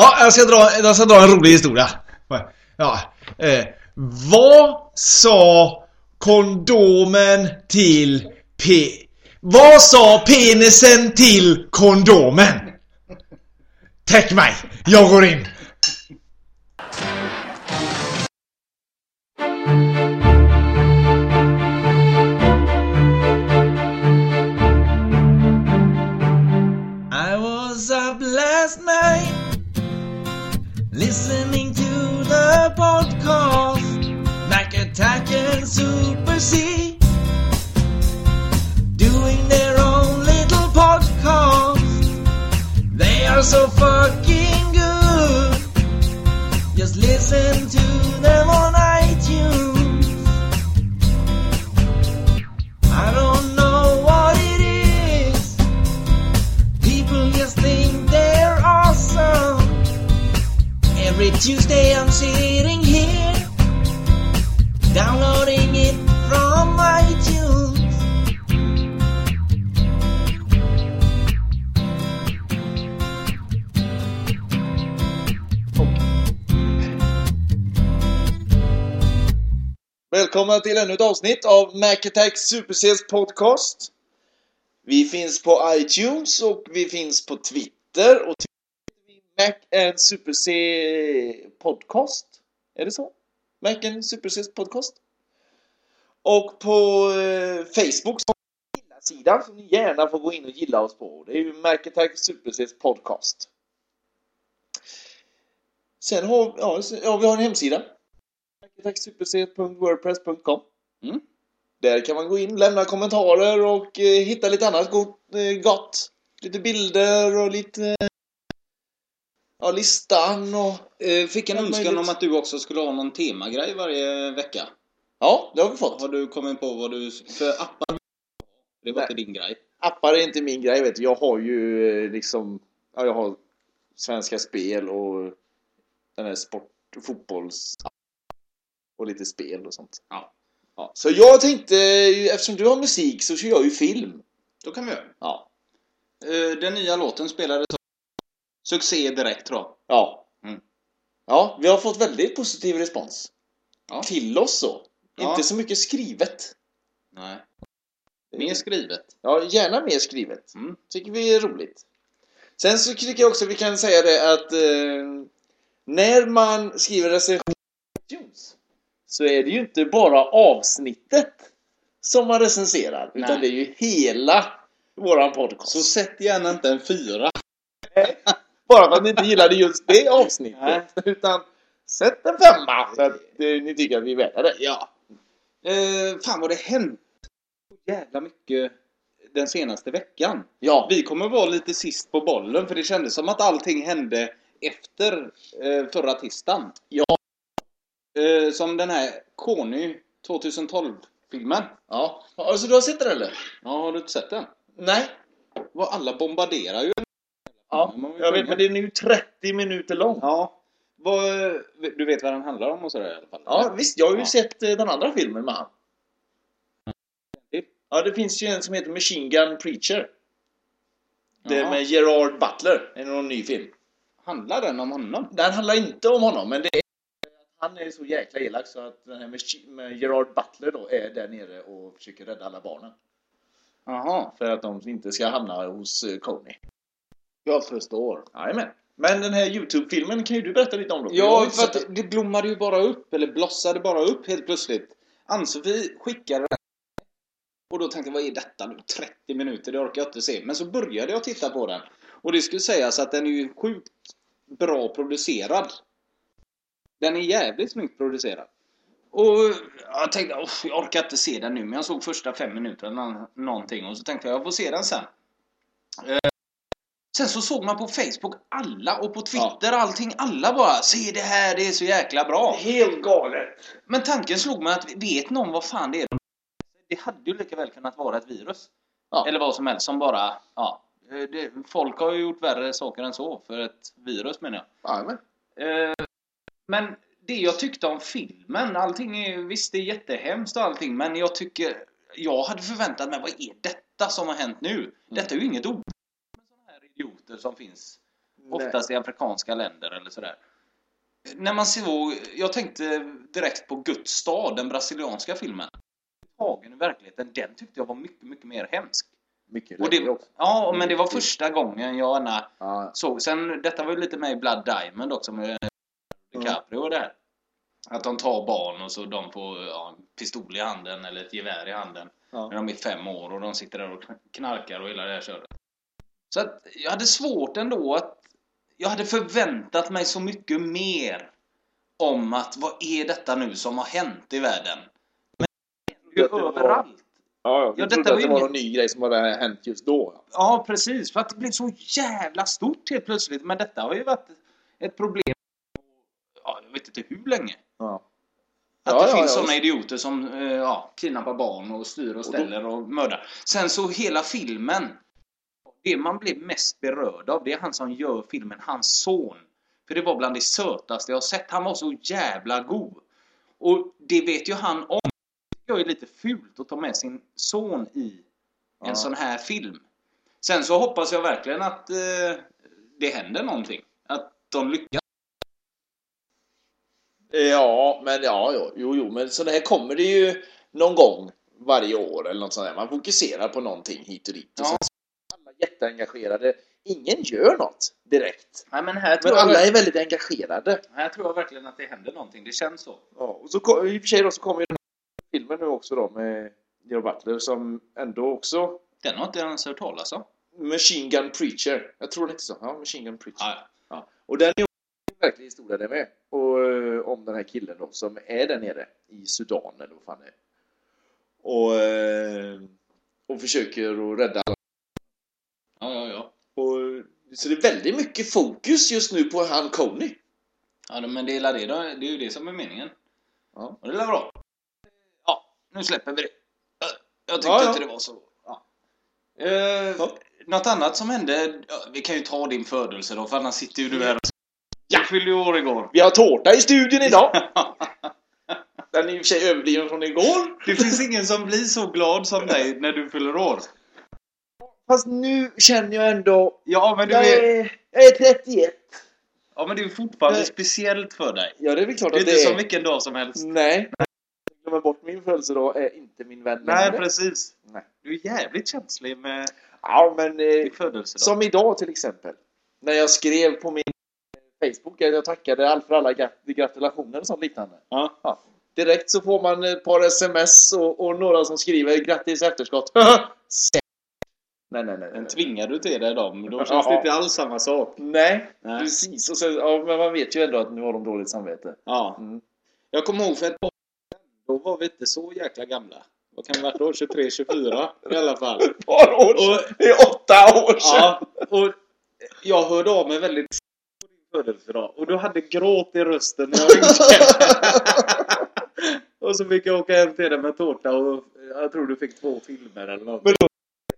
Ja, jag ska dra, jag ska dra en rolig historia. Ja. Eh, vad sa kondomen till P... Vad sa penisen till kondomen? Täck mig, jag går in. And Super C doing their own little podcast. They are so fucking good. Just listen to them on iTunes. I don't know what it is. People just think they're awesome. Every Tuesday I'm sitting Välkomna till ännu ett avsnitt av Mac Attack Super Cs podcast. Vi finns på iTunes och vi finns på Twitter och Twitter vi Mac and Super C podcast. Är det så? Mac and Super C podcast. Och på eh, Facebook så har vi en gilla-sida som ni gärna får gå in och gilla oss på. Det är ju Mac Attack Super Cs podcast. Sen har ja, ja, vi har en hemsida. Arkitektssuperc.wordpress.com Mm. Där kan man gå in, lämna kommentarer och eh, hitta lite annat gott, eh, gott. Lite bilder och lite... Ja, listan och... Eh, Fick en önskan möjligt. om att du också skulle ha någon temagrej varje vecka. Ja, det har vi fått. Har du kommit på vad du... För appar det var Nej. inte din grej. Appar är inte min grej, vet du. Jag har ju liksom... Ja, jag har Svenska Spel och den här sport... fotbolls... Och lite spel och sånt. Ja. Ja. Så jag tänkte, eftersom du har musik så kör jag ju film. Då kan vi göra. Ja. Eh, Den nya låten spelades Succé direkt tror jag. Ja. Mm. Ja, vi har fått väldigt positiv respons. Ja. Till oss så. Ja. Inte så mycket skrivet. Nej. Mer skrivet. Ja, gärna mer skrivet. Mm. Tycker vi är roligt. Sen så tycker jag också vi kan säga det att eh, när man skriver recension så är det ju inte bara avsnittet som man recenserar. Utan Nej. det är ju hela våran podcast. Så sätt gärna inte en fyra. Bara för att ni inte gillade just det avsnittet. Nej. Utan sätt en femma så att eh, ni tycker att vi är värda det. Ja. Eh, fan vad det hänt så jävla mycket den senaste veckan. Ja, Vi kommer vara lite sist på bollen för det kändes som att allting hände efter eh, förra tisdagen. Ja. Eh, som den här Kony 2012-filmen. ja. Alltså du har sett den eller? Ja, har du inte sett den? Nej. Vad alla bombarderar ju. Ja, jag vet men den är ju 30 minuter lång. Ja. Vad, du vet vad den handlar om och sådär i alla fall? Ja, visst. Jag har ju Ja. sett eh, den andra filmen med han. Ja, det finns ju en som heter Machine Gun Preacher. Det är med Gerard Butler. Det är någon ny film. Handlar den om honom? Den handlar inte om honom, men det är han är så jäkla elak så att den här med Gerard Butler då är där nere och försöker rädda alla barnen. Jaha. För att de inte ska hamna hos eh, Coney. Jag förstår. Jajamän. Men den här Youtube-filmen kan ju du berätta lite om då? Ja, för att det blommade ju bara upp, eller blossade bara upp helt plötsligt. Ann-Sofie skickade den. Och då tänkte jag, vad är detta nu? 30 minuter, det orkar jag inte se. Men så började jag titta på den. Och det skulle sägas att den är ju sjukt bra producerad. Den är jävligt snyggt producerad. Och jag tänkte, "Uff, jag orkar inte se den nu. Men jag såg första fem minuterna någonting. Och så tänkte jag, jag får se den sen. Eh, Sen så såg man på Facebook, alla och på Twitter, allting, alla bara Se det här, det är så jäkla bra. Helt galet! Men tanken slog mig att vet någon vad fan det är? Det hade ju lika väl kunnat vara ett virus. Ja. Eller vad som helst som bara, ja. eh, Det, folk har ju gjort värre saker än så för ett virus menar jag. Jajamän. Eh, men det jag tyckte om filmen, allting är visst det är jättehemskt och allting men jag tycker jag hade förväntat mig, vad är detta som har hänt nu? Detta är ju inget ord. Sådana här idioter som finns. Oftast i afrikanska länder eller sådär. När man såg, jag tänkte direkt på Guds stad, den brasilianska filmen. Tagen i verkligheten, den tyckte jag var mycket, mycket mer hemsk. Mycket Och det, också. ja, men det var första gången jag gärna Ja. såg. Sen, detta var ju lite med i Blood Diamond också med DiCaprio och det här. Att de tar barn och så de får ja, pistol i handen eller ett gevär i handen. Ja. När de är fem år och de sitter där och knarkar och hela det här köret. Så att jag hade svårt ändå att... Jag hade förväntat mig så mycket mer om att vad är detta nu som har hänt i världen? Men det är ju överallt. Ja, ja. Ja, Jag detta trodde att det var ingen- någon ny grej som hade hänt just då. ja. Ja, precis. För att det blev så jävla stort helt plötsligt. Men detta har ju varit ett problem ja, vet inte hur länge. Ja. Att Ja, det ja, finns ja, sådana idioter som eh, ja, kidnappar barn och styr och ställer och mördar. Sen så hela filmen. Det man blev mest berörd av det är han som gör filmen, hans son. För det var bland det sötaste jag har sett. Han var så jävla god. Och det vet ju han om. Det är lite fult att ta med sin son i en Ja. sån här film. Sen så hoppas jag verkligen att eh, det händer någonting. Att de lyckas. Ja, men ja, jo, jo, men så det här kommer det ju någon gång varje år eller något sånt där. Man fokuserar på någonting hit och dit. Och Ja. alla jätteengagerade. Ingen gör något direkt. Nej, men här Men alla jag, är väldigt engagerade. här tror jag verkligen att det händer någonting. Det känns så. Ja, och så i och för sig då så kommer ju den här filmen nu också då med Gero Butler som ändå också Den har inte ens hört talas om. Machine Gun Preacher. Jag tror det inte så. Ja, Machine Gun Preacher. Ja, Ja. Och den är verklig historia det med. Och eh, om den här killen då som är där nere i Sudan eller vad fan det är. Och, eh, och försöker att rädda alla. ja, ja. ja. Och, så det är väldigt mycket fokus just nu på han Coney. ja men det är, det, då. det är ju det som är meningen. Ja. Och det är bra. Ja, nu släpper vi det. Jag tyckte Ja, ja. inte det var så... Ja. Eh. Något annat som hände? Vi kan ju ta din födelse då, för annars sitter ju du här och... Fyllde år igår. Vi har tårta i studion idag. Den är i och för sig överbliven från igår. Det finns ingen som blir så glad som dig när du fyller år. Fast nu känner jag ändå... Ja, men du Jag är, är, jag är 31. ja, men det är fortfarande Nej. speciellt för dig. Ja, det är väl klart Det är att inte det som vilken dag som helst. Nej. Glömmer bort min födelsedag är inte min vän Nej, längre. precis. Nej. Du är jävligt känslig med Ja, men... Eh, födelsedag. som idag till exempel. När jag skrev på min Facebook jag tackade all för alla grat- gratulationer och sånt liknande. Ja. Ja. Direkt så får man ett par sms och, och några som skriver grattis efterskott. Nej, nej, nej. Men tvingar du till dig dem, då känns Ja. det inte alls samma sak. Nej, Nej. precis. Och så, ja, men man vet ju ändå att nu har de dåligt samvete. Ja. Mm. Jag kommer ihåg för ett par år då var vi inte så jäkla gamla. Vad kan det ha varit då? 23, 24 i alla fall. Ett par år sedan. Det är åtta år sedan. Ja, och jag hörde av mig väldigt födelsedag och du hade gråt i rösten när jag ringde. och så fick jag åka hem till dig med tårta och jag tror du fick två filmer eller något. Men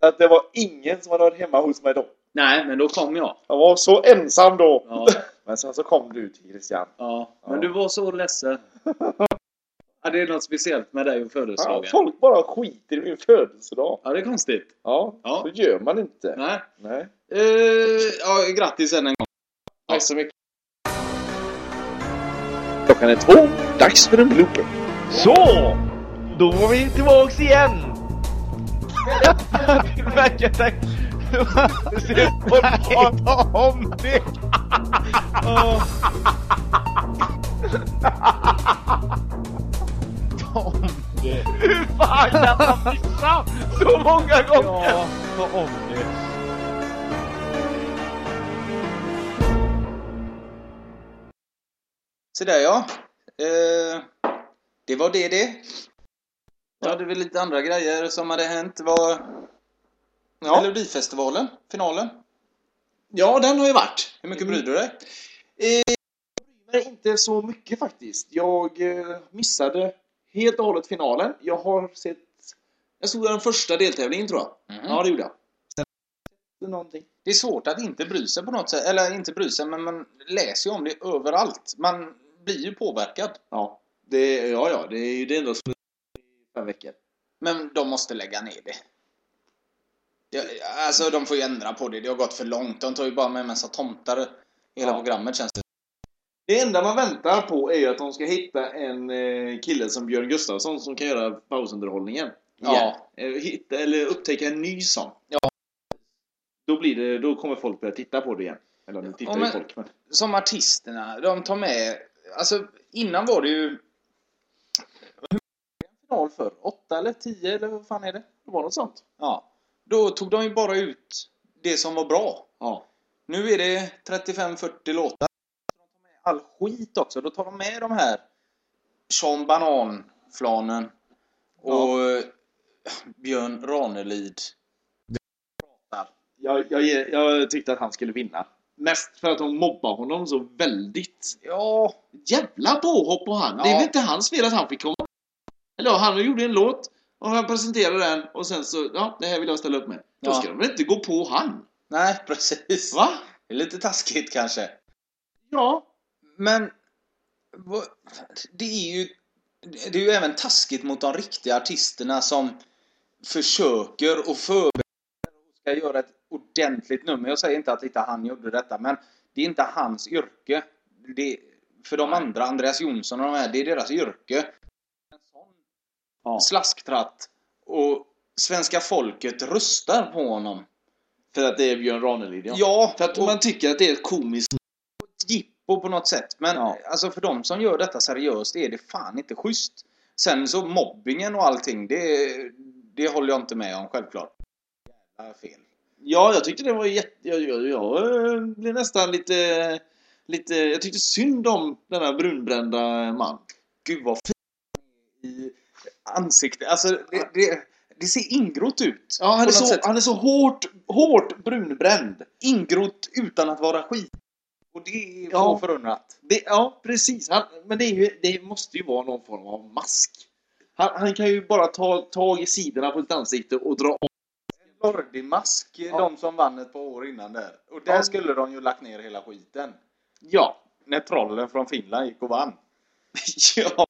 Att det var ingen som hade varit hemma hos mig då. Nej, men då kom jag. Jag var så ensam då. Ja, Men sen så kom du till Christian. ja. Men Ja. du var så ledsen. Ja, det är något speciellt med dig och Ja, födelsedagen. folk bara skiter i min födelsedag. Ja, det är konstigt. Ja, Ja. så gör man inte. Nej. Nej. Eh, ja, grattis än en gång. Tack så mycket. Klockan är två. Dags för en blooper. Så! Då var vi tillbaks igen! Det! Om det. Hur fan kan man missa så många gånger? Ja, ta om det. Så där ja. Eh, det var det det. Jag hade väl lite andra grejer som hade hänt. Det var Ja. Melodifestivalen, finalen. ja, den har ju varit. Hur mycket bryr du dig? Men inte så mycket faktiskt. Jag eh, missade helt och hållet finalen. Jag har sett... Jag såg den första deltävlingen tror jag. Mhm. Ja, det gjorde jag. Någonting. Det är svårt att inte bry sig på något sätt. Eller inte bry sig, men man läser ju om det överallt. Man blir ju påverkad. Ja, det, ja, ja, det är ju det enda som i fem veckor. Men de måste lägga ner det. Ja, alltså de får ju ändra på det. Det har gått för långt. De tar ju bara med en massa tomtar hela Ja. programmet känns det Det enda man väntar på är ju att de ska hitta en eh, kille som Björn Gustafsson som kan göra pausunderhållningen. Ja. Igen. Eh, Hitta, eller upptäcka en ny sån. Ja. Då, blir det, då kommer folk börja titta på det igen. Eller nu tittar Ja, ju men- folk. Men... Som artisterna, de tar med... Alltså innan var det ju... Hur final för? Åtta eller tio eller vad fan är det? Det var något sånt. Ja. Då tog de ju bara ut det som var bra. Ja. Nu är det 35-40 låtar. De tar med all skit också. Då tar de med de här Sean Banan, Flanen och eh, Björn Ranelid. Jag, jag, jag tyckte att han skulle vinna. Mest för att de mobbar honom så väldigt. Ja, Jävla påhopp på han. Det är Ja. väl inte hans fel att han fick komma. Eller ja, han gjorde en låt och han presenterade den och sen så, ja, det här vill jag ställa upp med. Då Ja. ska de väl inte gå på han? nej precis. Va? Det är lite taskigt kanske. Ja. Men det är ju det är ju även taskigt mot de riktiga artisterna som försöker och och ska göra ett ordentligt nummer. Jag säger inte att inte han gjorde detta, men det är inte hans yrke. Det, för de andra, Andreas Jonsson och de här, det är deras yrke. En sån ja. slasktratt och svenska folket röstar på honom. För att det är Björn Ranelid, ja. Ja, För att och- man tycker att det är ett komiskt... ett jippo på något sätt. Men Ja. alltså för de som gör detta seriöst är det fan inte schysst. Sen så mobbingen och allting, det, det håller jag inte med om självklart. Fel. Ja, jag tyckte det var jätte... Jag, jag, jag eh, blev nästan lite... Lite... Jag tyckte synd om denna brunbrända man. Gud vad fin i ansiktet. Alltså det, det, det ser ingrott ut. Ja, han är, så, sätt. han är så hårt, hårt brunbränd. Ingrott utan att vara skit. Och det är Ja. få förunnat. Det, ja, precis. Han, men det, är ju, det måste ju vara någon form av mask. Han, han kan ju bara ta tag i sidorna på sitt ansikte och dra av. Lordi-mask, de som vann ett par år innan där. Och där Ja. skulle de ju lagt ner hela skiten. Ja. När trollen från Finland gick och vann. ja.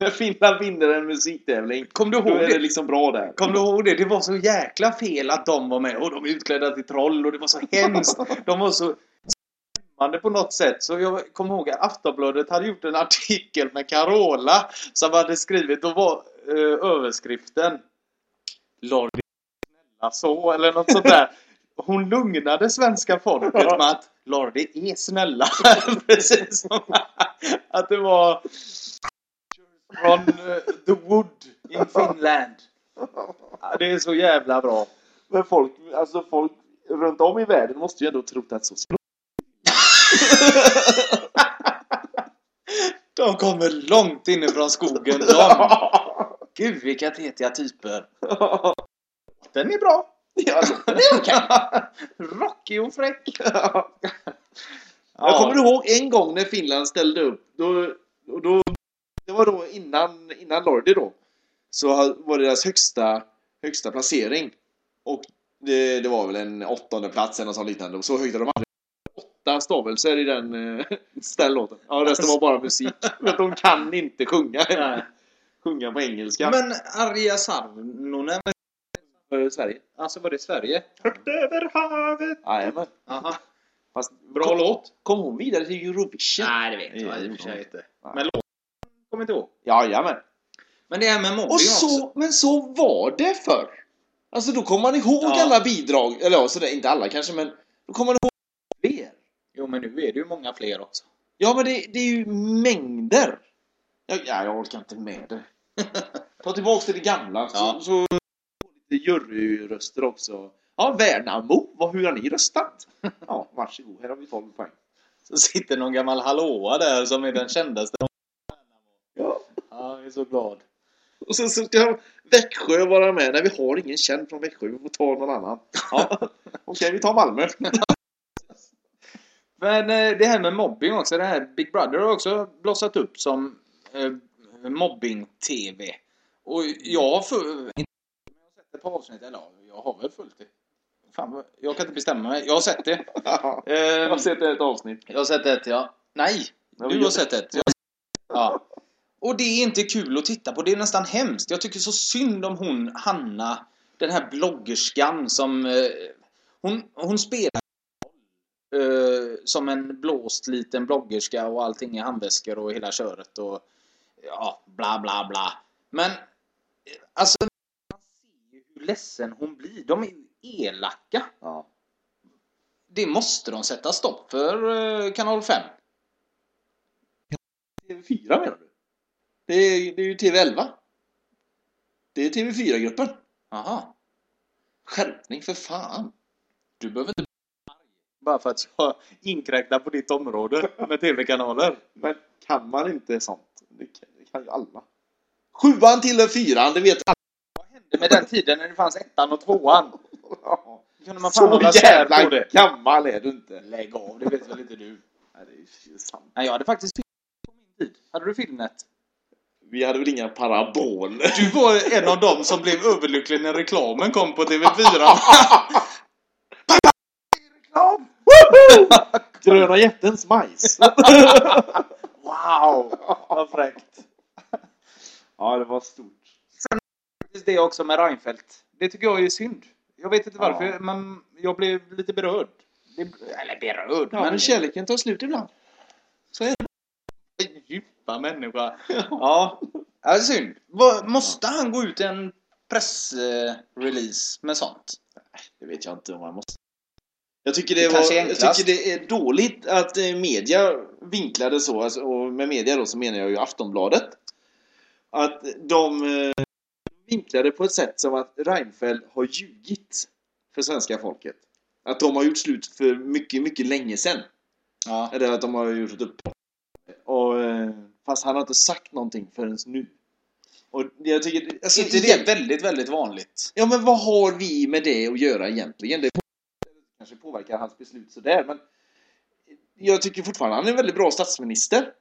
När Finland vinner en musiktävling, Kom du då ihåg är det? det liksom bra där. Kom du ihåg det? Det var så jäkla fel att de var med och de är utklädda till troll och det var så hemskt. De var så skrämmande på något sätt. Så jag kommer ihåg att Aftonbladet hade gjort en artikel med Carola som hade skrivit, då var eh, överskriften Lordi snälla så eller något sånt där. Hon lugnade svenska folket med att Lordi är snälla. Precis som att det var från eh, the wood in Finland. Det är så jävla bra. Men folk, alltså folk runt om i världen måste ju ändå trott att så De kommer långt inifrån skogen. De. Gud vilka tetiga typer. Den är bra. Ja, det är okej. Rockig och fräck. Jag kommer ihåg en gång när Finland ställde upp. Då, då, det var då innan, innan Lordi då. Så var det deras högsta, högsta placering. Och det, det var väl en åttonde plats eller något sånt liknande. Och så högt hade de aldrig åtta stavelser i den, eh, den låten. Ja, resten var bara musik. Att de kan inte sjunga. Nej. Sjunga på engelska. Men Arja Sarnonen. För Sverige. Alltså var det Sverige? Över havet. Jajamän. Aha. Fast Bra kom, låt. Kom hon vidare till Eurovision? Nej det vet jag i och för sig inte. Nej. Men låten kommer inte ihåg. Jajamän. Men det här med mobbing Och också. så, men så var det förr. Alltså då kommer man ihåg Ja. alla bidrag, eller ja, sådär, inte alla kanske, men då kommer man ihåg fler. Jo men nu är det ju många fler också. Ja, men det, det är ju mängder. Jag, ja, jag orkar inte med det. Ta tillbaks till det gamla, Ja. så, så juryröster också. Ja, Värnamo, vad, hur har ni röstat? Ja, varsågod, här har vi 12 poäng. Så sitter någon gammal hallåa där som är den kändaste. Ja. Ja, jag är så glad. Och sen så ska Växjö vara med. Nej, vi har ingen känd från Växjö, vi får ta någon annan. Ja. Okej, vi tar Malmö. Men eh, det här med mobbing också. Det här Big Brother har också blossat upp som eh, mobbing-TV. Och jag har för... inte- ett par avsnitt. Eller ja, jag har väl följt det. Fan, vad- jag kan inte bestämma mig. Jag har sett det. jag Eh, har sett ett avsnitt. jag har sett ett, ja. Nej! Du har jag- sett ett. Jag- Ja. Och det är inte kul att titta på. Det är nästan hemskt. Jag tycker så synd om hon, Hanna. Den här bloggerskan som... Eh, hon, hon spelar... Eh, som en blåst liten bloggerska och allting i handväskor och hela köret och ja, bla bla bla. Men eh, alltså, man ser ju hur ledsen hon blir. De är ju elaka. Ja. Det måste de sätta stopp för, eh, kanal 5. TV4 menar du? Det är, det är ju TV11. Det är TV4-gruppen. Aha. Skärpning för fan. Du behöver inte bara för att jag inkräktar på ditt område med tv-kanaler. Men kan man inte sånt? Det kan, det kan ju alla. Sjuan tillhör fyran, det vet alla. Hände med den tiden när det fanns ettan och tvåan? Ja. Kunde man fan Så jävla det? gammal är du inte. Lägg av, det vet väl inte du? Nej, det är sant. Nej, jag hade faktiskt Filmnet på min tid. Hade du Filmnet? Vi hade väl inga paraboler? Du var en av dem som blev överlycklig när reklamen kom på TV4. Gröna jättens majs. Wow, vad fräckt. Ja, det var stort. Det också med Reinfeldt. Det tycker jag är synd. Jag vet inte varför, Ja. men jag blev lite berörd. Eller berörd, Ja, men kärleken tar slut ibland. Så är det. Djupa människa. Ja, det är synd. Måste han gå ut i en pressrelease med sånt? Det vet jag inte om man måste. Jag tycker det, Det var, jag tycker det är dåligt att eh, media vinklade så, alltså, och med media då så menar jag ju Aftonbladet. Att de eh, vinklade på ett sätt som att Reinfeldt har ljugit för svenska folket. Att de har gjort slut för mycket, mycket länge sedan. Ja. Eller att de har gjort upp. Och, eh, fast han har inte sagt någonting förrän nu. Och jag tycker... Alltså, inte det väldigt, väldigt vanligt? Ja, men vad har vi med det att göra egentligen? Det kanske påverkar hans beslut sådär, men jag tycker fortfarande han är en väldigt bra statsminister.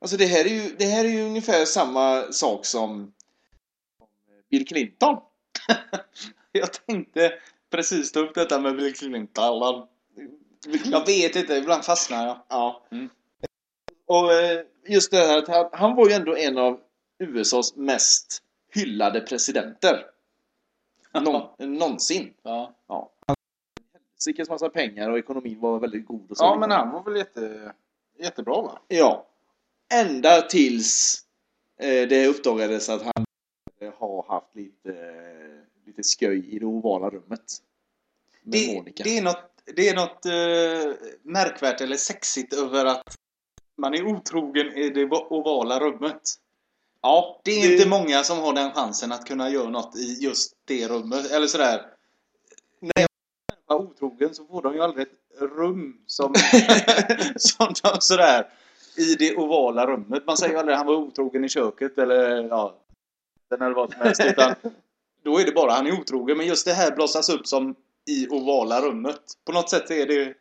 Alltså det här är ju, det här är ju ungefär samma sak som Bill Clinton. Jag tänkte precis ta upp detta med Bill Clinton. Jag vet inte, ibland fastnar jag. Ja. Mm. Och eh, just det här att han, var ju ändå en av USAs mest hyllade presidenter. Någon, någonsin. Ja. Ja. Sickes massa pengar och ekonomin var väldigt god och så. ja, men han var väl jätte, jättebra va? Ja. Ända tills eh, det uppdagades att han har haft lite, lite sköj i det ovala rummet. Med Det, Monica. det är något, det är något eh, märkvärt eller sexigt över att man är otrogen i det ovala rummet. Ja, det är Det- inte många som har den chansen att kunna göra något i just det rummet. Eller sådär. Människa är otrogen så får de ju aldrig ett rum som, som de sådär i det ovala rummet. Man säger ju aldrig att han var otrogen i köket eller ja, eller vad som helst. Utan då är det bara han är otrogen. Men just det här blossas upp som i ovala rummet. På något sätt är det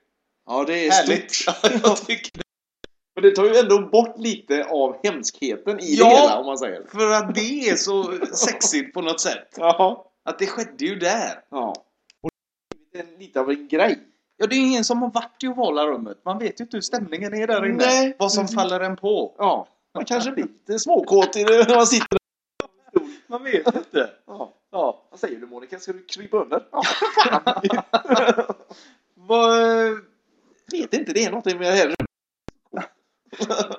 Ja, det är härligt. stort. Jag tycker Men det tar ju ändå bort lite av hemskheten i Ja. det hela, om man säger. För att det är så sexigt på något sätt. Ja. Att det skedde ju där. ja. Och det är lite av en grej. Ja, det är ingen som har varit i ovala rummet. Man vet ju inte hur stämningen är där inne. Nej. Vad som faller en på. Ja. Man kanske blir lite småkåt i det när man sitter Man vet inte. Ja. Ja. Vad säger du Monica? Ska du krypa under? Ja, Vad, vet inte, det är någonting med det här.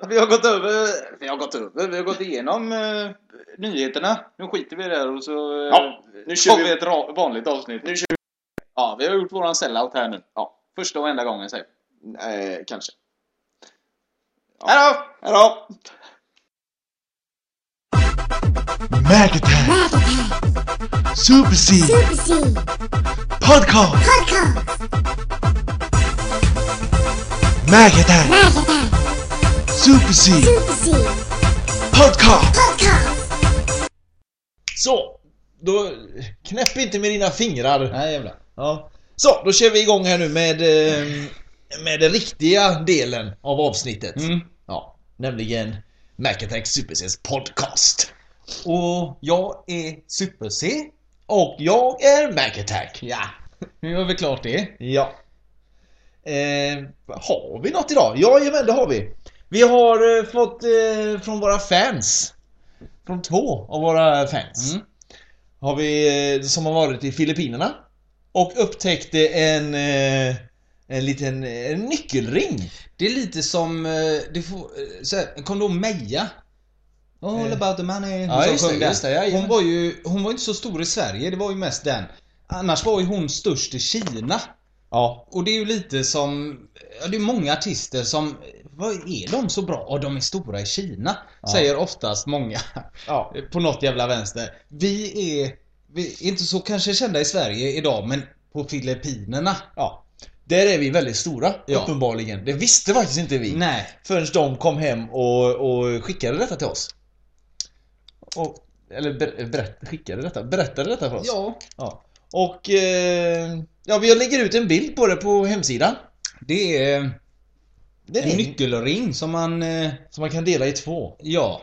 vi har gått över, vi har gått över, vi har gått igenom eh, nyheterna. Nu skiter vi i det här och så eh, Ja, nu kör vi- vi ett ra- vanligt avsnitt. Nu kör Ja, vi har gjort våran sellout här nu. Ja, första och enda gången säger vi. Eh, kanske. Hej då! Hejdå! Mac Attack, Super C, Super C Podcast, Podcast Mac Attack, Mac Attack Super C, Super C Podcast. Podcast Så, då knäpp inte med dina fingrar. Nej jävlar. Ja. Så, då kör vi igång här nu med, eh, med den riktiga delen av avsnittet. Mm. Ja, nämligen Macattack Super Cs podcast. Och jag är Super-C. Och jag är Macattack. Ja, nu gör vi klart det. Ja. Eh, har vi något idag? Jajamän, det har vi. Vi har eh, fått eh, från våra fans. Från två av våra fans. Mm. Har vi, eh, som har varit i Filippinerna. Och upptäckte en, eh, En liten en nyckelring. Det är lite som, eh, det får, eh, så här, du ihåg Meja? All Eh. about the money. Ja, som just det, just det, jajamän. hon var ju, hon var inte så stor i Sverige, det var ju mest den. Annars var ju hon störst i Kina. Ja. Och det är ju lite som, ja det är många artister som, vad är de så bra? Och de är stora i Kina. Säger oftast många. Ja. På något jävla vänster. Vi är, vi är inte så kanske kända i Sverige idag, men på Filippinerna. ja. Där är vi väldigt stora, Ja. uppenbarligen. Det visste faktiskt inte vi. Nej. Förrän de kom hem och, och skickade detta till oss. Och, eller ber, berätt, skickade detta, berättade detta för oss. Ja. Ja. Och eh, ja, vi lägger ut en bild på det på hemsidan. Det är Det är en nyckelring som man, eh, som man kan dela i två. ja.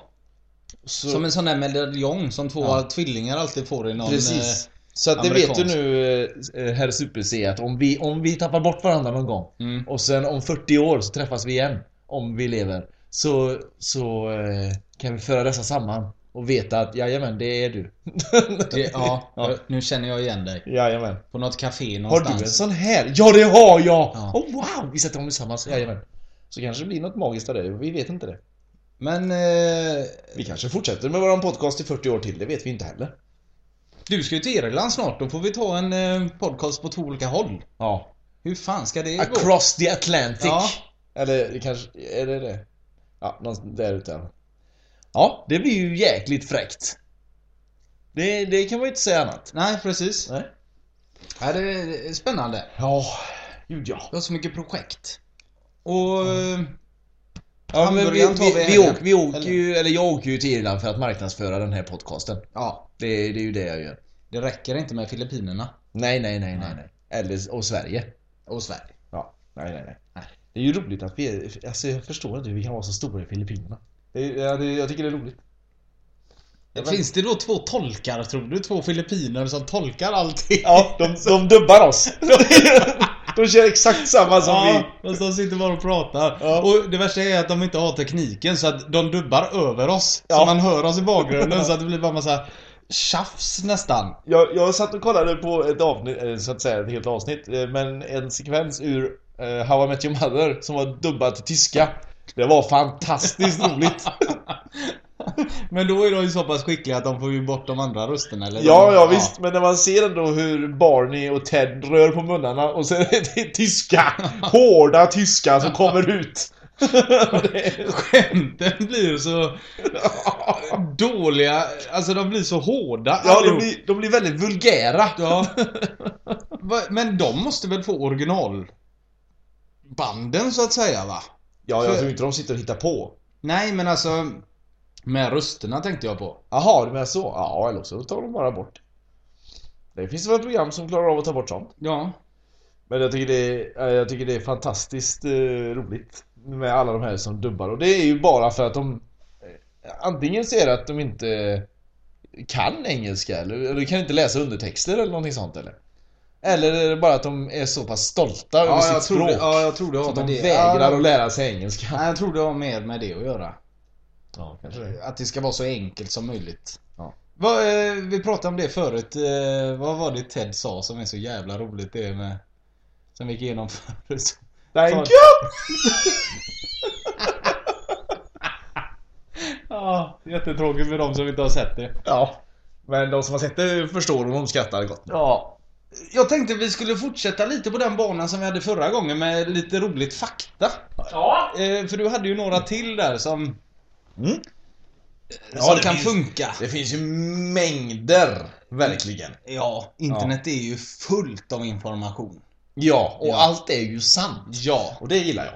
Så, Som en sån där medaljong som två Ja. tvillingar alltid får i någon... precis. Så att det vet du nu, eh, herr Super-C, att om vi, om vi tappar bort varandra någon gång Eh, mm. och sen om 40 år så träffas vi igen, om vi lever, så, så eh, kan vi föra dessa samman och veta att jajamän, det är du. det, ja, Ja. nu känner jag igen dig. Jajamän. På något café Har någonstans. du en sån här? Ja det har jag! Ja. Oh wow! Vi sätter dem tillsammans, jajamän. Så kanske det blir något magiskt av det, vi vet inte det. Men eh, Vi kanske fortsätter med våran podcast i 40 år till, det vet vi inte heller. du ska ju till Irland snart, då får vi ta en eh, podcast på två olika håll. Ja. Hur fan ska det gå? Across the Atlantic. Ja. Eller kanske, är det det? Ja, någonstans där ute. Ja, det blir ju jäkligt fräckt. Det, det kan man ju inte säga annat. Nej, precis. Nej. Ja, det är spännande. Ja, gud ja. Vi har så mycket projekt. Och... eh, Ja, men vi, vi, vi vi, åker, vi åker eller? ju, eller jag åker ju till Irland för att marknadsföra den här podcasten. Ja, Det, det är ju det jag gör. det räcker inte med Filippinerna Nej, nej, nej, nej, nej. Eller, och Sverige. och Sverige. Ja, nej, nej, nej. Nej. Det är ju roligt att vi är, alltså jag förstår inte hur vi kan vara så stora i Filippinerna. Ja, det, jag tycker det är roligt. Jag Finns det då två tolkar, tror du? Två filippiner som tolkar allting? Ja, de, de dubbar oss. de kör exakt samma som vi. Ja, fast de sitter bara och pratar. Ja. Och det värsta är att de inte har tekniken så att de dubbar över oss. Ja. Så man hör oss i bakgrunden så att det blir bara massa tjafs nästan. Jag, jag satt och kollade på ett avsnitt, så att säga ett helt avsnitt, eh, men en sekvens ur eh, How I Met Your Mother som var dubbad till tyska. Det var fantastiskt roligt. Men då är de ju så pass skickliga att de får ju bort de andra rösterna eller? Ja, de, ja visst, men när man ser ändå hur Barney och Ted rör på munnarna och så är det tyska, hårda tyska som kommer ut. Skämten blir så dåliga, alltså de blir så hårda ja, de allihop. blir, de blir väldigt vulgära. Ja. Men de måste väl få originalbanden så att säga va? Ja, jag tror inte de sitter och hittar på. Nej men alltså Med rösterna tänkte jag på. Jaha, du menar så? Ja, eller så tar de bara bort. Det finns väl program som klarar av att ta bort sånt. Ja. Men jag tycker det är, jag tycker det är fantastiskt eh, roligt med alla de här som dubbar. Och det är ju bara för att de eh, antingen ser att de inte kan engelska eller, eller kan inte läsa undertexter eller någonting sånt eller. Eller är det bara att de är så pass stolta över sitt språk. det, ja, jag tror det har att de det. vägrar ja, att lära sig engelska. Nej, jag tror det har mer med det att göra. Ja, kanske. Att det ska vara så enkelt som möjligt. Ja. Vad, eh, vi pratade om det förut. Eh, vad var det Ted sa som är så jävla roligt det med... Som vi gick igenom förut. Thank you! Ja, jättetråkigt för de som inte har sett det. Ja. Men de som har sett det förstår och de skrattar gott. Ja. Jag tänkte vi skulle fortsätta lite på den banan som vi hade förra gången med lite roligt fakta. Ja. Eh, för du hade ju några till där som, Mm. som det kan finns- funka. Det finns ju mängder, verkligen. Ja, internet är ju fullt av information. Ja, och Ja. allt är ju sant. Ja. Och det gillar jag.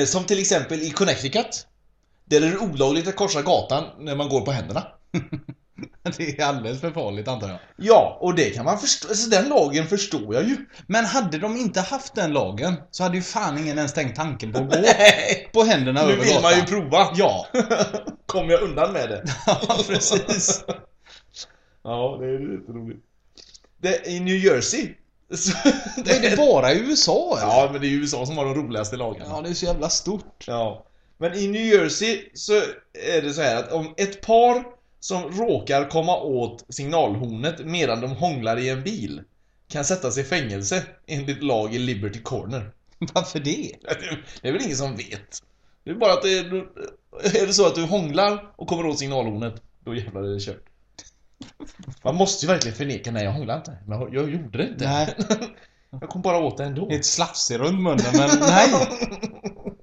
Eh, som till exempel i Connecticut. Där är det olagligt att korsa gatan när man går på händerna. Det är alldeles för farligt antar jag. Ja, och det kan man förstå. Alltså den lagen förstår jag ju. Men hade de inte haft den lagen så hade ju fan ingen ens tänkt tanken på att gå på händerna nu över vill gatan. man ju prova. Ja, Kommer jag undan med det? ja precis. Ja, det är lite roligt. Det, I New Jersey. Så, Det är det bara i USA eller? Ja, men det är USA som har de roligaste lagarna. Ja, det är så jävla stort. Ja. Men i New Jersey så är det så här att om ett par som råkar komma åt signalhornet medan de hånglar i en bil kan sättas i fängelse enligt lag i Liberty Corner. Varför det? Det är väl ingen som vet. Det är bara att det är, är det så att du hånglar och kommer åt signalhornet, då jävlar är det kört. Man måste ju verkligen förneka, nej jag hånglade inte. Men jag, jag gjorde det inte. Nej. Jag kom bara åt det ändå. Ett slafsig runt munnen, men nej!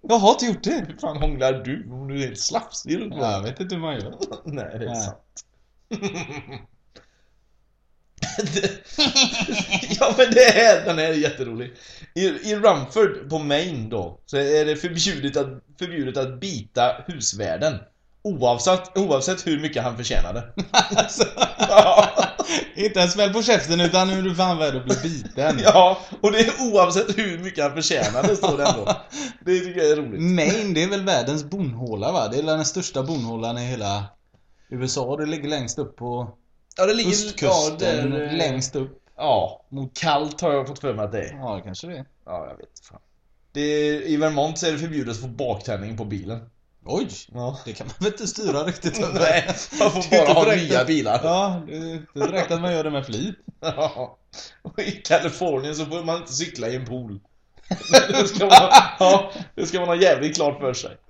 Jag har inte gjort det. Hur fan hånglar du om du är helt slafsig runt jag vet inte hur man gör. Nej, det är Nej. sant. ja men det är, den här är jätterolig. I, I Rumford på Maine då, så är det förbjudet att, förbjudet att bita husvärden. Oavsett, oavsett hur mycket han förtjänade. Alltså, ja, inte ens väl på käften utan hur du fan värd att bli biten. ja, och det är oavsett hur mycket han förtjänade står det ändå. Det tycker jag är roligt. Maine, det är väl världens bonhåla va? Det är den största bonhålan i hela USA. Det ligger längst upp på Ja, det ligger östkusten. ja, eh, längst upp. Ja, mot kallt har jag fått för mig att det är. Ja, kanske det. Ja, jag vet fan. Det är, I Vermont så är det förbjudet att få baktändning på bilen. Oj! Ja. Det kan man väl inte styra riktigt över? Nej, man får bara ha nya bilar. Ja, det är direkt att man gör det med flit. Ja. Och I Kalifornien så får man inte cykla i en pool. Det ska man, ja, det ska man ha jävligt klart för sig.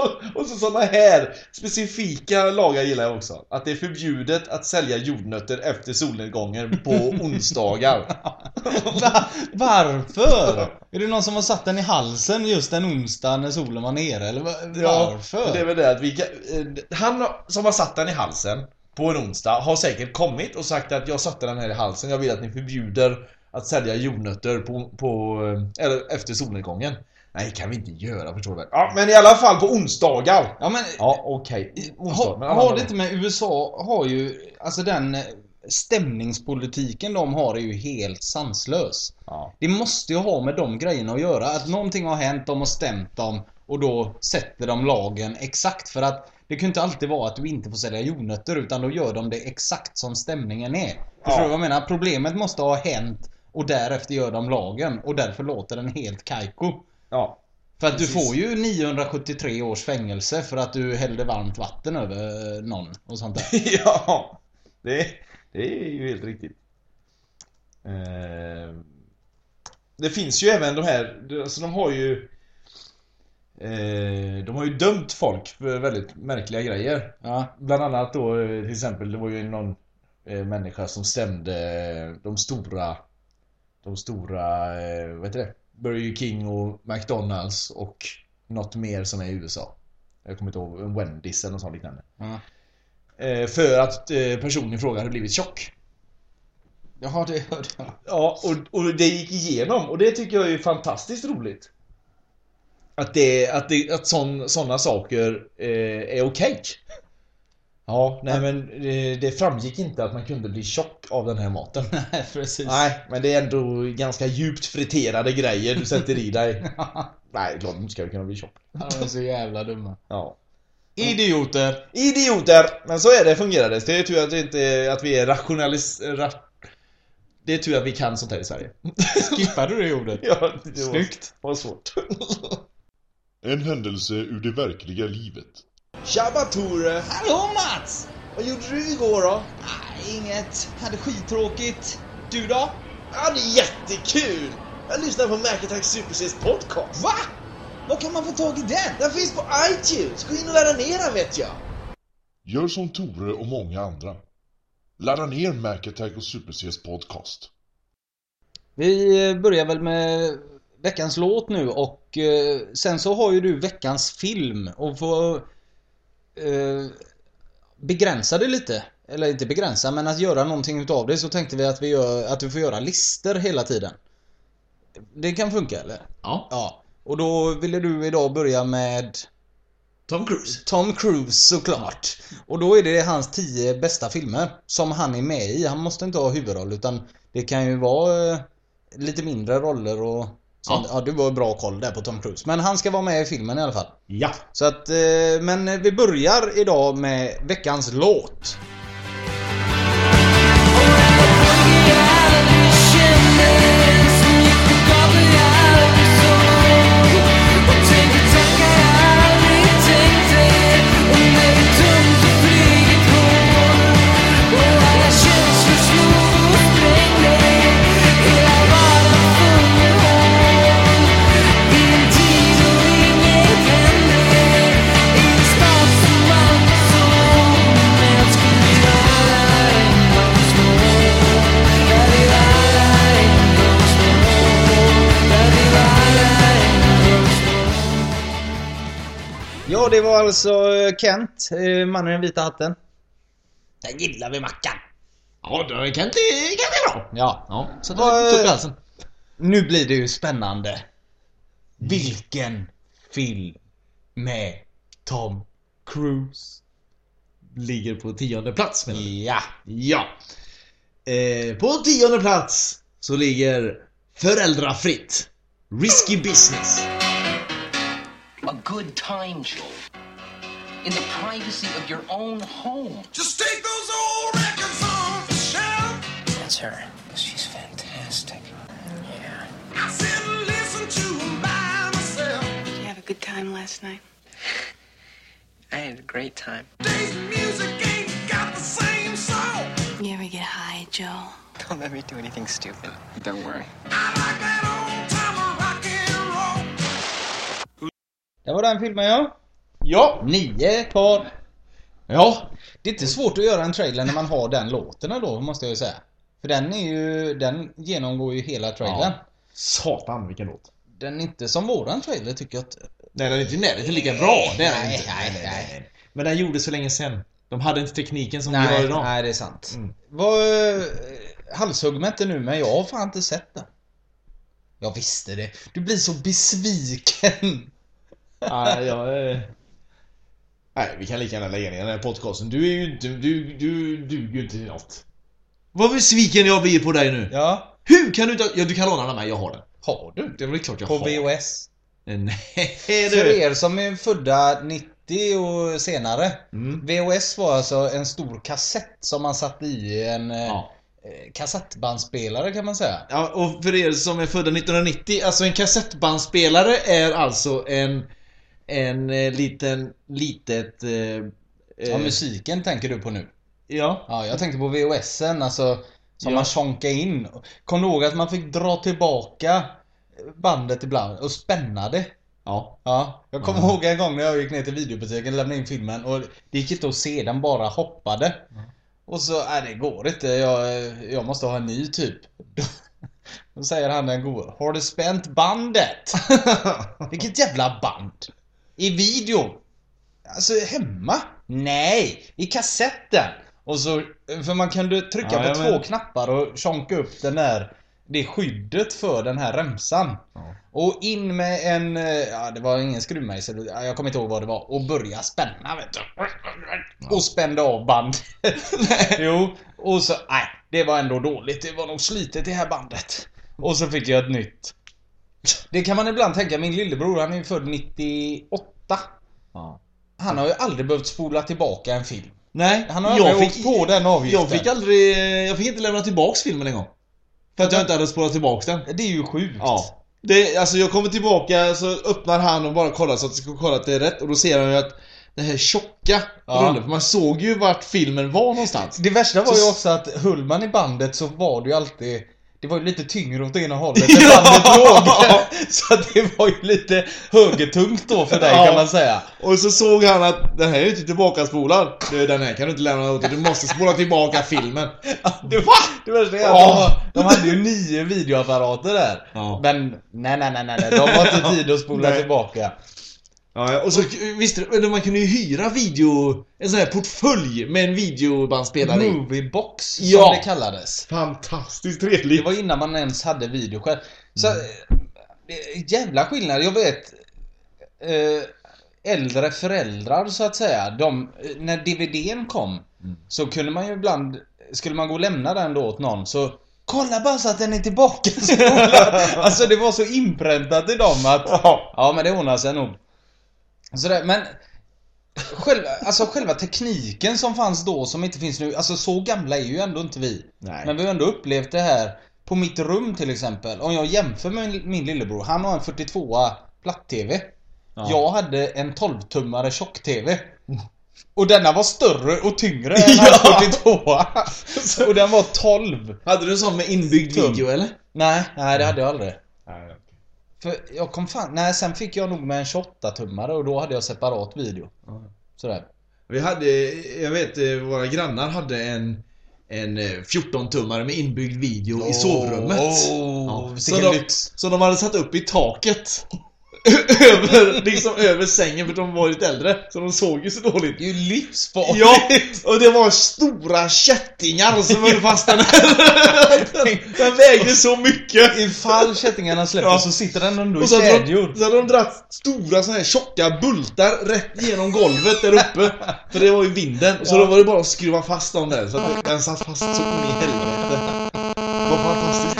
Och, så sådana här specifika lagar gillar jag också. Att det är förbjudet att sälja jordnötter efter solnedgången på onsdagar. Va? Varför? Är det någon som har satt den i halsen just en onsdag när solen var nere eller va- varför? Det är väl det att vi kan, eh, Han som har satt den i halsen på en onsdag har säkert kommit och sagt att jag satte den här i halsen, jag vill att ni förbjuder att sälja jordnötter på, på eh, eller efter solnedgången. Nej, kan vi inte göra förstår du väl? Ja, men i alla fall på onsdagar. Ja men Ja, okej. Onsdag, har, det inte med USA har ju Alltså den eh, stämningspolitiken de har är ju helt sanslös. Ja. Det måste ju ha med de grejerna att göra. Att någonting har hänt, de har stämt dem och då sätter de lagen exakt för att det kan ju inte alltid vara att du inte får sälja jordnötter utan då gör de det exakt som stämningen är. Förstår Ja. du vad jag menar? Problemet måste ha hänt och därefter gör de lagen och därför låter den helt kajko. Ja. För att Precis. du får ju 973 års fängelse för att du hällde varmt vatten över någon och sånt där. ja. Det, det är ju helt riktigt. Eh, det finns ju även de här, alltså de har ju eh, De har ju dömt folk för väldigt märkliga grejer. Ja. Bland annat då eh, till exempel, det var ju någon eh, människa som stämde de stora De stora, eh, vad heter det? Burger King och McDonalds och något mer som är i USA. Jag kommer inte ihåg, en Wendys eller något sånt liknande. ja. Eh, För att eh, personen i fråga hade blivit tjock. Jaha, det hörde jag. Ja, och, och det gick igenom och det tycker jag är fantastiskt roligt. Att det, att det, att sån, såna saker eh, är okej. Ja, nej men eh, det framgick inte att man kunde bli tjock av den här maten. Nej, precis. Nej, men det är ändå ganska djupt friterade grejer du sätter i dig. Nej, klart du inte ska kunna bli tjock. De är så jävla dumma. Ja. Idioter! Idioter! Men så är det, fungerar det. Det är tur att, det inte, att vi är rationalis... Ra... Det är tur att vi kan sånt här i Sverige. Skippade du det ordet? ja, det var, Snyggt. var svårt. En händelse ur det verkliga livet. Tjabba Tore! Hallå Mats! Vad gjorde du igår då? Nej, inget. Hade skittråkigt. Du då? Ja, det är jättekul! Jag lyssnar på Mac Attack Super Cs podcast. Va? Var kan man få tag i den? Den finns på iTunes. Gå in och ladda ner den vet jag. Gör som Tore och många andra. Ladda ner Mac Attack och Super Cs podcast. Vi börjar väl med veckans låt nu och eh, sen så har ju du veckans film och får eh, begränsa det lite. Eller inte begränsa men att göra någonting utav det så tänkte vi att vi gör, att du får göra lister hela tiden. Det kan funka eller? Ja. Ja. Och då ville du idag börja med Tom Cruise. Tom Cruise såklart. Och då är det hans 10 bästa filmer som han är med i. Han måste inte ha huvudroll utan det kan ju vara eh, lite mindre roller och sånt. Ja. du var bra koll där på Tom Cruise. Men han ska vara med i filmen i alla fall. Ja. Så att, eh, men vi börjar idag med veckans låt. Det var alltså eh, Kent, eh, mannen i den vita hatten. Den gillar vi Mackan. Ja, det kan inte, kan inte bra. Ja. Ja, så Vad- det tog halsen. Nu blir det ju spännande. Vilken film med Tom Cruise? Ligger på tionde plats menar du? Ja. Ja. Eh, på tionde plats så ligger Föräldrafritt. Risky Business. A good time, Joel. In the privacy of your own home. Just take those old records on the shelf. That's her. She's fantastic. Yeah. I sit and listen to 'em by myself. Did you have a good time last night? I had a great time. Today's music ain't got the same soul. You ever get high, Joel? Don't let me do anything stupid. Don't worry. Det var den filmen ja. Ja. Nio par. Ja. Det är inte svårt att göra en trailer när man har den låten då, måste jag ju säga. För den är ju, den genomgår ju hela trailern. Satan vilken låt. Den är inte som våran trailer tycker jag att... Nej, den är inte i närheten lika bra. Det är den nej, inte. nej, nej. Men den gjordes så länge sen. De hade inte tekniken som vi har Nej, idag. nej, det är sant. Mm. Vad... eh, Halshugg mig inte nu, men jag har fan inte sett den. Jag visste det. Du blir så besviken. Nej, jag... eh, Nej, vi kan lika gärna lägga ner den här podcasten. Du är ju inte... Du, du duger ju inte till något. Vad besviken jag blir på dig nu. Ja. Hur kan du inte... Ja, du kan låna den mig. Jag har den. Har du? Det är väl klart jag På har. VHS. Nej, För du. er som är födda 90 och senare. Mm. VHS var alltså en stor kassett som man satte i en eh, Ja. eh, kassettbandspelare kan man säga. Ja, och för er som är födda 1990, alltså en kassettbandspelare är alltså en... En eh, liten, litet... Eh, Ja, eh, musiken tänker du på nu. Ja. Ja, jag tänkte på VHSen, alltså som Ja. man chonkade in. Kom du ihåg att man fick dra tillbaka bandet ibland och spänna det? Ja. Ja, jag kommer ihåg en gång när jag gick ner till videobutiken och lämnade in filmen och det gick inte att se, den bara hoppade. Och så, nej det går inte, jag, jag måste ha en ny typ. Då säger han den gode, har du spänt bandet? Vilket jävla band? I video? Alltså hemma? Nej, i kassetten! Och så, för man kunde trycka Ja, på ja, två men- knappar och tjonka upp den där det skyddet för den här remsan. Och in med en, eh, ja det var ingen skruvmejsel, ja, jag kommer inte ihåg vad det var. Och börja spänna vet du. Och spände av band. jo, och så, nej det var ändå dåligt. Det var nog slitet det här bandet. Och så fick jag ett nytt. Det kan man ibland tänka, min lillebror han är född 98. Ja. Han har ju aldrig behövt spola tillbaka en film. Nej, Han har aldrig åkt på den avgiften. Jag fick aldrig... Jag fick inte lämna tillbaks filmen en gång. För att jag inte hade spolat tillbaks den. Det är ju sjukt. Ja. Det, alltså jag kommer tillbaka så öppnar han och bara kollar så att jag ska kolla att det är rätt och då ser han ju att det här tjocka Ja. rullen, för man såg ju vart filmen var någonstans. Det värsta var Så- ju också att höll man i bandet så var det ju alltid det var ju lite tyngre åt ena hållet än bandet låg. Så det var ju lite högertungt då för dig Ja. kan man säga. Och så såg han att den här är ju inte tillbakaspolad. Du, den här kan du inte lämna åt dig, du måste spola tillbaka filmen. Det, var, det värsta är att Ja. de, de hade ju nio videoapparater där. Ja. Men nej, nej, nej, nej, nej. De har inte tid att spola Nej. tillbaka. Ja, och så visste du, man kunde ju hyra video, en sån här portfölj med en videobandspelare i. Moviebox som Ja. det kallades. Fantastiskt Det trevligt. var innan man ens hade video själv. Så, Mm. eh, jävla skillnad. Jag vet eh, äldre föräldrar så att säga. De, eh, när DVDn kom Mm. så kunde man ju ibland, skulle man gå och lämna den då åt någon så Kolla bara så att den är tillbaka Alltså det var så inpräntat i dem att Ja. Ja men det ordnar sig nog. Sådär, men själva, alltså själva tekniken som fanns då som inte finns nu, alltså så gamla är ju ändå inte vi. Nej. Men vi har ändå upplevt det här på mitt rum till exempel. Om jag jämför med min, min lillebror, han har en 42 platt-tv. Jag hade en 12-tummare tjock-tv. Och denna var större och tyngre än Ja. hans 42 Och den var 12. Hade du en sån med inbyggd Tum. video eller? Nej, nej det hade jag aldrig. För jag kom fan, nej sen fick jag nog med en 28-tummare och då hade jag separat video. Sådär. Vi hade, jag vet eh, våra grannar hade en en eh, 14-tummare med inbyggd video i sovrummet. Åh, Ja, så de, lyx. Så de hade satt upp i taket. över, liksom över sängen för de var lite äldre. Så de såg ju så dåligt. Det är ju livsfarligt. Ja, och det var stora kättingar som höll fast den här. Den vägde så mycket. Ifall kättingarna släpper Ja. så sitter den ändå i kedjor. så hade de dragit stora såna här tjocka bultar rätt genom golvet där uppe. För det var ju vinden. Så då var det bara att skruva fast dem där. Så att den satt fast så in i helvete.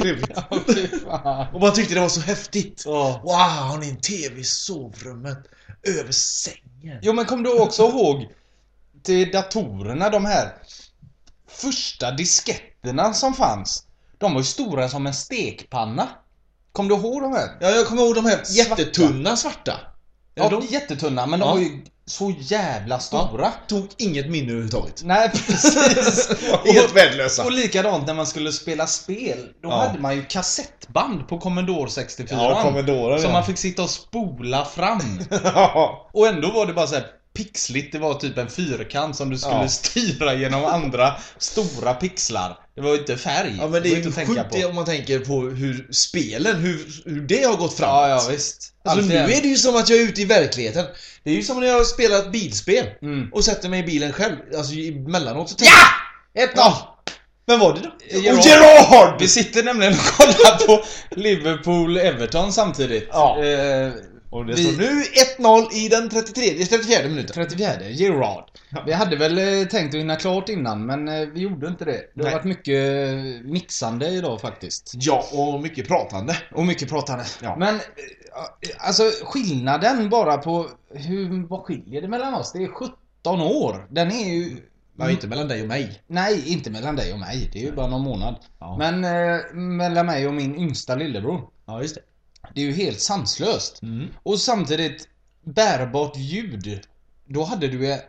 Trevligt. Fy fan. Och man tyckte det var så häftigt. Ja. Wow, har ni en TV i sovrummet? Över sängen? Jo men kom du också ihåg till datorerna, de här första disketterna som fanns? De var ju stora som en stekpanna. Kom du ihåg de här? Ja, jag kommer ihåg de här jättetunna svarta. Ja, de jättetunna, men de Ja. var ju så jävla stora. tog inget minne överhuvudtaget. Nej, precis. Helt värdelösa. Och likadant när man skulle spela spel. Då Ja. hade man ju kassettband på Commodore 64. Ja, Commodore, Som ja. man fick sitta och spola fram. Och ändå var det bara så här pixligt. Det var typ en fyrkant som du skulle Ja. styra genom andra stora pixlar. Det var ju inte färg. Ja men det var är ju sjukt det om man tänker på hur spelen, hur, hur det har gått framåt. Ja, ja visst. Alltså nu Alltid. är det ju som att jag är ute i verkligheten. Det är ju som när jag har spelat bilspel Mm. och sätter mig i bilen själv. Alltså emellanåt så tänker Ja! Ett Ja! Vem var det då? Gerard. Och Gerard! Vi sitter nämligen och kollar på Liverpool-Everton samtidigt. Ja. Eh, Och det står nu 1-0 i den 33, 34 minuten. 34, Gerard. Vi hade väl eh, tänkt att hinna klart innan, men eh, vi gjorde inte det. Det har Nej. varit mycket eh, mixande idag faktiskt. Ja, och mycket pratande. Och mycket pratande. Ja. Men, eh, alltså skillnaden bara på hur, vad skiljer det mellan oss? Det är 17 år. Den är ju... Ja, inte mellan dig och mig. Nej, inte mellan dig och mig. Det är ju bara någon månad. Ja. Men eh, mellan mig och min yngsta lillebror. Ja, just det. Det är ju helt sanslöst. Mm. Och samtidigt bärbart ljud. Då hade du...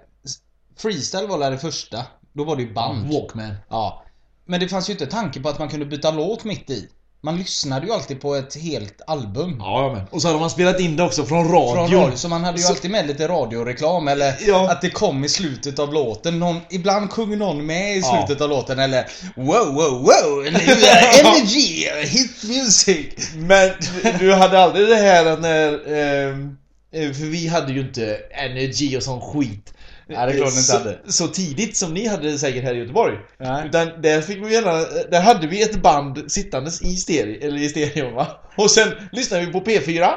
Freestyle var det första. Då var det ju band. Walkman. Ja. Men det fanns ju inte tanke på att man kunde byta låt mitt i. Man lyssnade ju alltid på ett helt album. Ja, men. Och så hade man spelat in det också från radio. Från radio, så man hade ju Så- alltid med lite radioreklam eller Ja. att det kom i slutet av låten. Någon, ibland sjunger någon med i Ja. slutet av låten eller Wow, wow, wow! Är energy, hit music! Men du hade aldrig det här när... ehm, eh, för vi hade ju inte energy och sån skit. Nej, det så. Så tidigt som ni hade säkert här i Göteborg. Nej. Utan där fick vi gärna, där hade vi ett band sittandes i stereo, eller i stereon va. Och sen lyssnade vi på P4,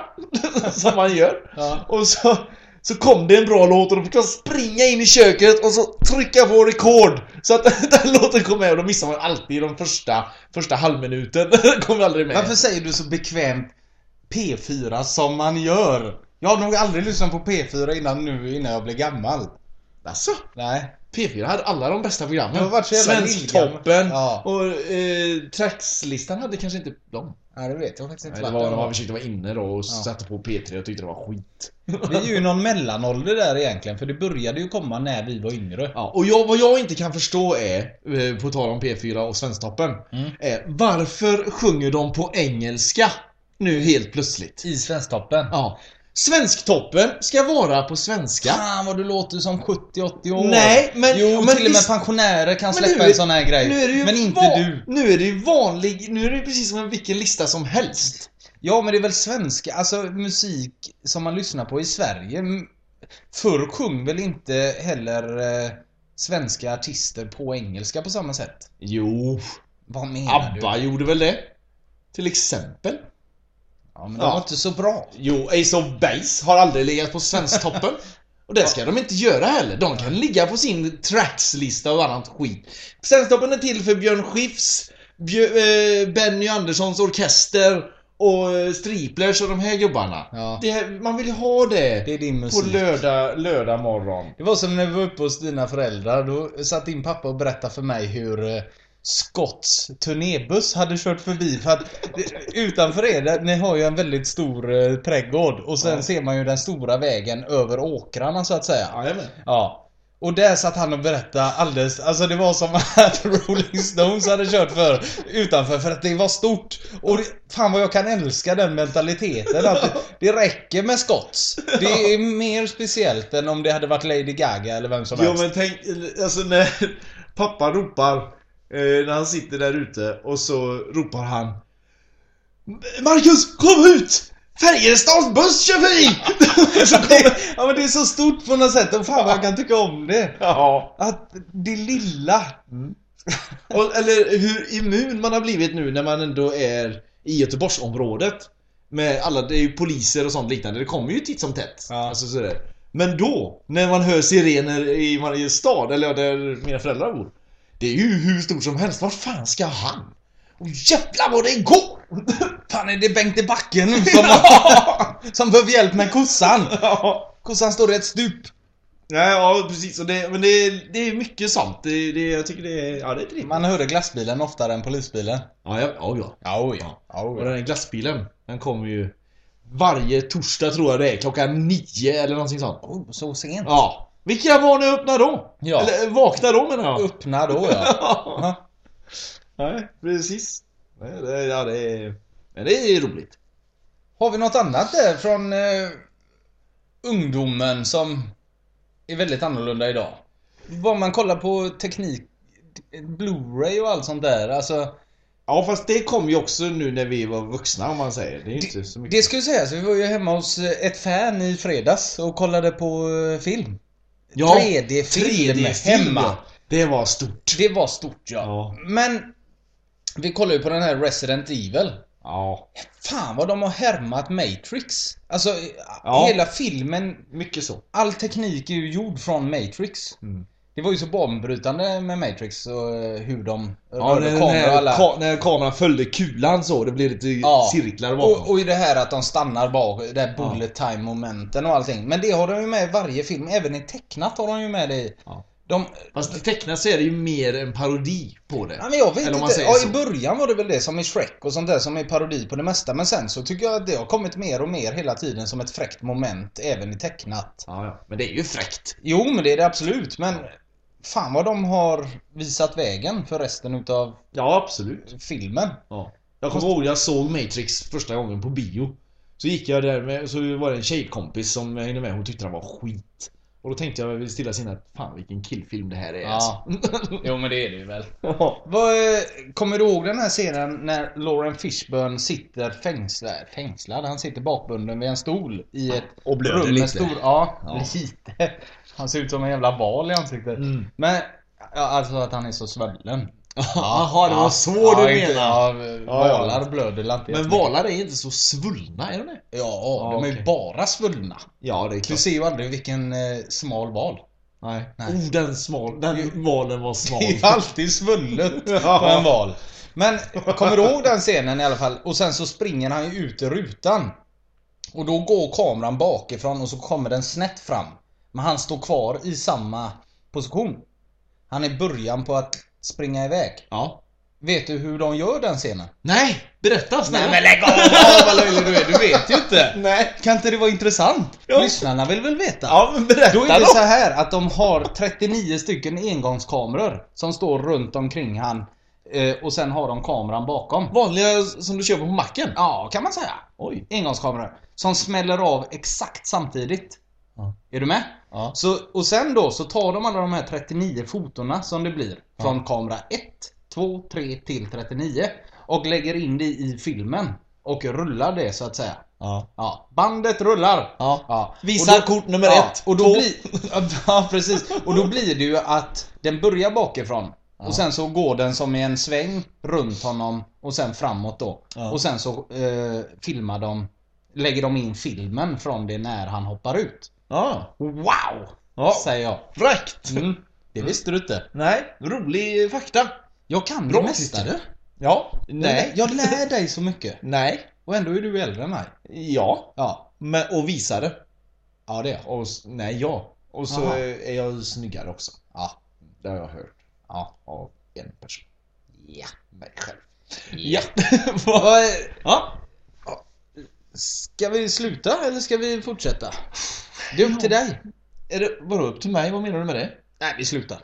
som man gör. Ja. Och så, så kom det en bra låt och då fick jag springa in i köket och så trycka på rekord. Så att den låten kom med och då missade man alltid de första, första halvminuten. Den kom aldrig med. Varför säger du så bekvämt P4 som man gör? Jag har nog aldrig lyssnat på P4 innan nu, innan jag blev gammal. Alltså, Nej. P4 hade alla de bästa programmen. Det Svensktoppen Ja. och eh, Trackslistan hade kanske inte dem. Ja, det vet jag faktiskt inte. Nej, det var när man försökte vara inne då och Ja. satte på P3 och tyckte det var skit. Vi är ju någon mellanålder där egentligen, för det började ju komma när vi var yngre. Ja, och jag, vad jag inte kan förstå är, eh, på tal om P4 och Svensktoppen, Mm. är varför sjunger de på engelska nu helt plötsligt? I Svensktoppen. Ja. Svensktoppen ska vara på svenska. Fan vad du låter som 70-80 år. Nej, men- Jo, men till och med pensionärer kan släppa är- en sån här grej. Nu är det ju men inte va- du. Nu är det ju vanlig, nu är det ju precis som vilken lista som helst. Ja, men det är väl svenska, alltså musik som man lyssnar på i Sverige. Förr sjöng väl inte heller eh, svenska artister på engelska på samma sätt? Jo, Vad menar ABBA du? gjorde väl det? Till exempel. Ja, men de var inte så bra. Jo, Ace of Base har aldrig legat på Svensktoppen. Och det ska de inte göra heller. De kan ligga på sin trackslista och annat skit. Svensktoppen är till för Björn Skifs, Bjö, eh, Benny Anderssons orkester och eh, Striplers och de här gubbarna. Ja. Det, man vill ju ha det, Det är din på musik. lördag, lördag morgon. Det var som när vi var uppe hos dina föräldrar. Då satt din pappa och berättade för mig hur Scotts turnébuss hade kört förbi. För att utanför er, där- ni har ju en väldigt stor eh, trädgård. Och sen Ja. ser man ju den stora vägen över åkrarna så att säga. Jajamän. Ja. Och där satt han och berättade alldeles, alltså det var som att Rolling Stones hade kört för utanför för att det var stort. Och det, fan vad jag kan älska den mentaliteten att det, det räcker med Scotts. Det är mer speciellt än om det hade varit Lady Gaga eller vem som Jo helst. men tänk, alltså när pappa ropar när han sitter där ute och så ropar han Marcus, kom ut! Färjestads buss kör förbi! ja men det är så stort på något sätt och fan vad jag kan tycka om det. Ja. Att det lilla. Och, eller hur immun man har blivit nu när man ändå är i Göteborgsområdet. Med alla, det är ju poliser och sånt liknande. Det kommer ju titt som tätt. Ja. Alltså sådär. Men då, när man hör sirener i varje stad, eller där mina föräldrar bor. Det är ju hur stort som helst. Vart fan ska han? Och jävlar vad det går! Fan är det Bengt i backen nu som, som behöver hjälp med kossan? ja. Kossan står i ett stup. Nej, ja precis. Och det, men det, är- det är mycket sant. Det, det, jag tycker det är, ja det är trevligt. Man hörde glassbilen oftare än polisbilen. Ja, ja, ja, ja. Ja, ja. ja, Och ja. den här glassbilen, den kommer ju varje torsdag tror jag det är, klockan nio eller någonting sånt. Oh, så sent. Ja. Vilka var ni öppna då? Ja. Eller vakna då menar jag. Öppna då ja. Ja. Nej, precis. Nej, det, ja, det är... Det är roligt. Har vi något annat där från eh, ungdomen som är väldigt annorlunda idag? Vad man kollar på teknik, Blu-ray och allt sånt där. Alltså, Ja, fast det kom ju också nu när vi var vuxna om man säger. Det är inte så mycket. det ska ju sägas, vi var ju hemma hos eh, ett fan i fredags och kollade på eh, film. Ja, 3D-film 3D-film, hemma. Det var stort. Det var stort ja. Ja. Men vi kollade ju på den här Resident Evil. Ja. Fan vad de har härmat Matrix. Alltså Ja. hela filmen, Mycket så. all teknik är ju gjord från Matrix. Mm. Det var ju så banbrytande med Matrix och eh, hur de Ja, rörde när, kameror och alla... ka, när kameran följde kulan så, det blev lite Ja. cirklar bakom. och, och i det här att de stannar bak, det här bullet time momenten och allting. Men det har de ju med i varje film, även i tecknat har de ju med det i. Ja. De, Fast i tecknat så är det ju mer en parodi på det. Ja, men jag vet Eller inte. Ja, i början var det väl det som i Shrek och sånt där som är parodi på det mesta. Men sen så tycker jag att det har kommit mer och mer hela tiden som ett fräckt moment även i tecknat. Ja, ja. Men det är ju fräckt. Jo, men det är det absolut. Men fan vad de har visat vägen för resten utav Ja, absolut. filmen. Ja. Jag kommer ihåg jag såg Matrix första gången på bio. Så gick jag där med, så var det en tjejkompis som jag hängde med, hon tyckte den var skit. Och då tänkte jag vid stilla sinne, fan vilken killfilm det här är Ja. alltså. Jo, men det är det ju väl. Ja. Vad, eh, kommer du ihåg den här scenen när Lauren Fishburne sitter fängslad? Fängslad? Han sitter bakbunden vid en stol i ett Och blöder rum lite. med stor... Ja, Ja. lite. Han ser ut som en jävla val i ansiktet. Mm. Men, ja, alltså att han är så svullen. Jaha, det var så ja, du menar. Ja, ja. valar blöder väl inte Men valar är inte så svullna, är de det? Ja, de är ju bara svullna. Ja, det är Du klart. ser ju aldrig vilken eh, smal val. Nej. Nej. Oh, den smal. Den valen var smal. Det är ju alltid svullet Ja. på en val. Men kommer du ihåg den scenen i alla fall? Och sen så springer han ju ut ur rutan. Och då går kameran bakifrån och så kommer den snett fram. Men han står kvar i samma position. Han är i början på att springa iväg. Ja. Vet du hur de gör den scenen? Nej, berätta snälla. Nej men lägg av! Vad löjlig du är, du vet ju inte! Nej. Kan inte det vara intressant? Ja. Lyssnarna vill väl veta? Ja, men berätta Då är det då. så här att de har 39 stycken engångskameror som står runt omkring han eh, och sen har de kameran bakom. Vanliga som du köper på macken? Ja, kan man säga. Oj. Engångskameror. Som smäller av exakt samtidigt. Ja. Är du med? Ja. Så, och sen då så tar de alla de här 39 fotona som det blir från kamera 1, 2, 3 till 39 och lägger in det i filmen och rullar det så att säga. Ja. Ja, bandet rullar. Ja. Ja. Visar då- kort nummer ja, ett, Och då två. blir, ja, precis. Och då blir det ju att den börjar bakifrån. Och sen så går den som i en sväng runt honom och sen framåt då. Ja. Och sen så eh, filmar de, lägger de in filmen från det när han hoppar ut. Ja. Wow! Ja. Säger jag. Fräckt. Mm, det visste du inte. Nej, rolig fakta. Jag kan Bra, det mesta du. Ja. Nej. Jag lär dig så mycket. Nej. Och ändå är du äldre än mig. Ja. Ja. Men, och visare. Ja det är jag. Och, nej, ja. Och så Aha. är jag snyggare också. Ja. Det har jag hört. Ja. Av en person. Ja. Mig själv. Ja. Ja. Ska vi sluta eller ska vi fortsätta? Det är upp till dig. Är det bara upp till mig? Vad menar du med det? Nej, vi slutar.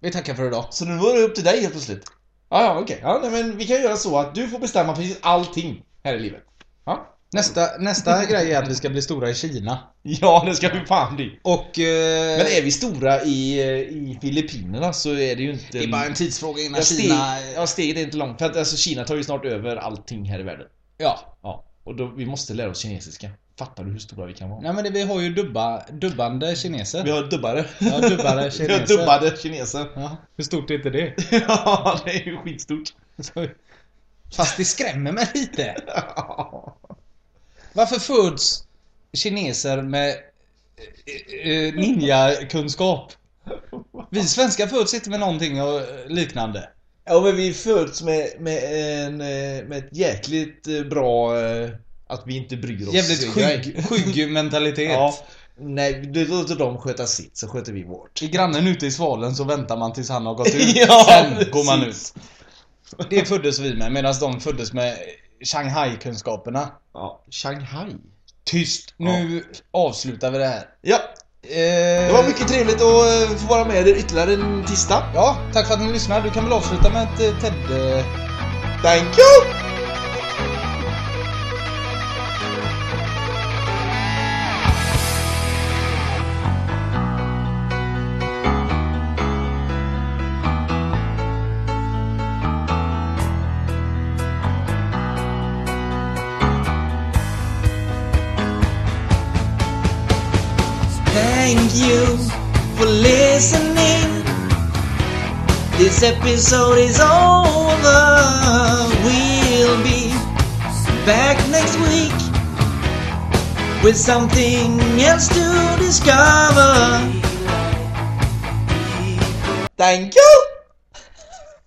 Vi tackar för idag. Så nu var det upp till dig helt plötsligt? Ja, ja, okej. Ja, nej, men vi kan göra så att du får bestämma precis allting här i livet. Ja? Nästa, nästa grej är att vi ska bli stora i Kina. Ja, det ska vi fan bli. Och... Eh, Men är vi stora i, eh, i Filippinerna så är det ju inte... det är bara en tidsfråga innan ja, steg, Kina... ja, steget är inte långt. För att alltså, Kina tar ju snart över allting här i världen. Ja. Ja. Och då, vi måste lära oss kinesiska. Fattar du hur stora vi kan vara? Nej men det, vi har ju dubba, dubbande kineser. Vi har dubbare. Ja, dubbare Vi har kineser. dubbade kineser. Ja, hur stort är inte det? ja, det är ju skitstort. Fast det skrämmer mig lite. Varför föds kineser med eh, eh, ninja-kunskap? Vi svenskar föds inte med någonting och liknande. Ja men vi föds med, med, en, eh, med ett jäkligt eh, bra eh, att vi inte bryr oss. Jävligt skygg, skygg mentalitet. Ja. Nej, det låter dem sköta sitt så sköter vi vårt. I grannen ute i svalen så väntar man tills han har gått ut. Ja, Sen precis. går man ut. Det föddes vi med medan de föddes med Shanghai-kunskaperna. Ja, Shanghai. Tyst. Nu avslutar vi det här. Ja, det var mycket trevligt att eh, få vara med er ytterligare en tisdag. Ja, tack för att ni lyssnade. Du kan väl avsluta med ett eh, TED... eh, Thank you! Thank you for listening. This episode is over. We'll be back next week with something else to discover. Thank you!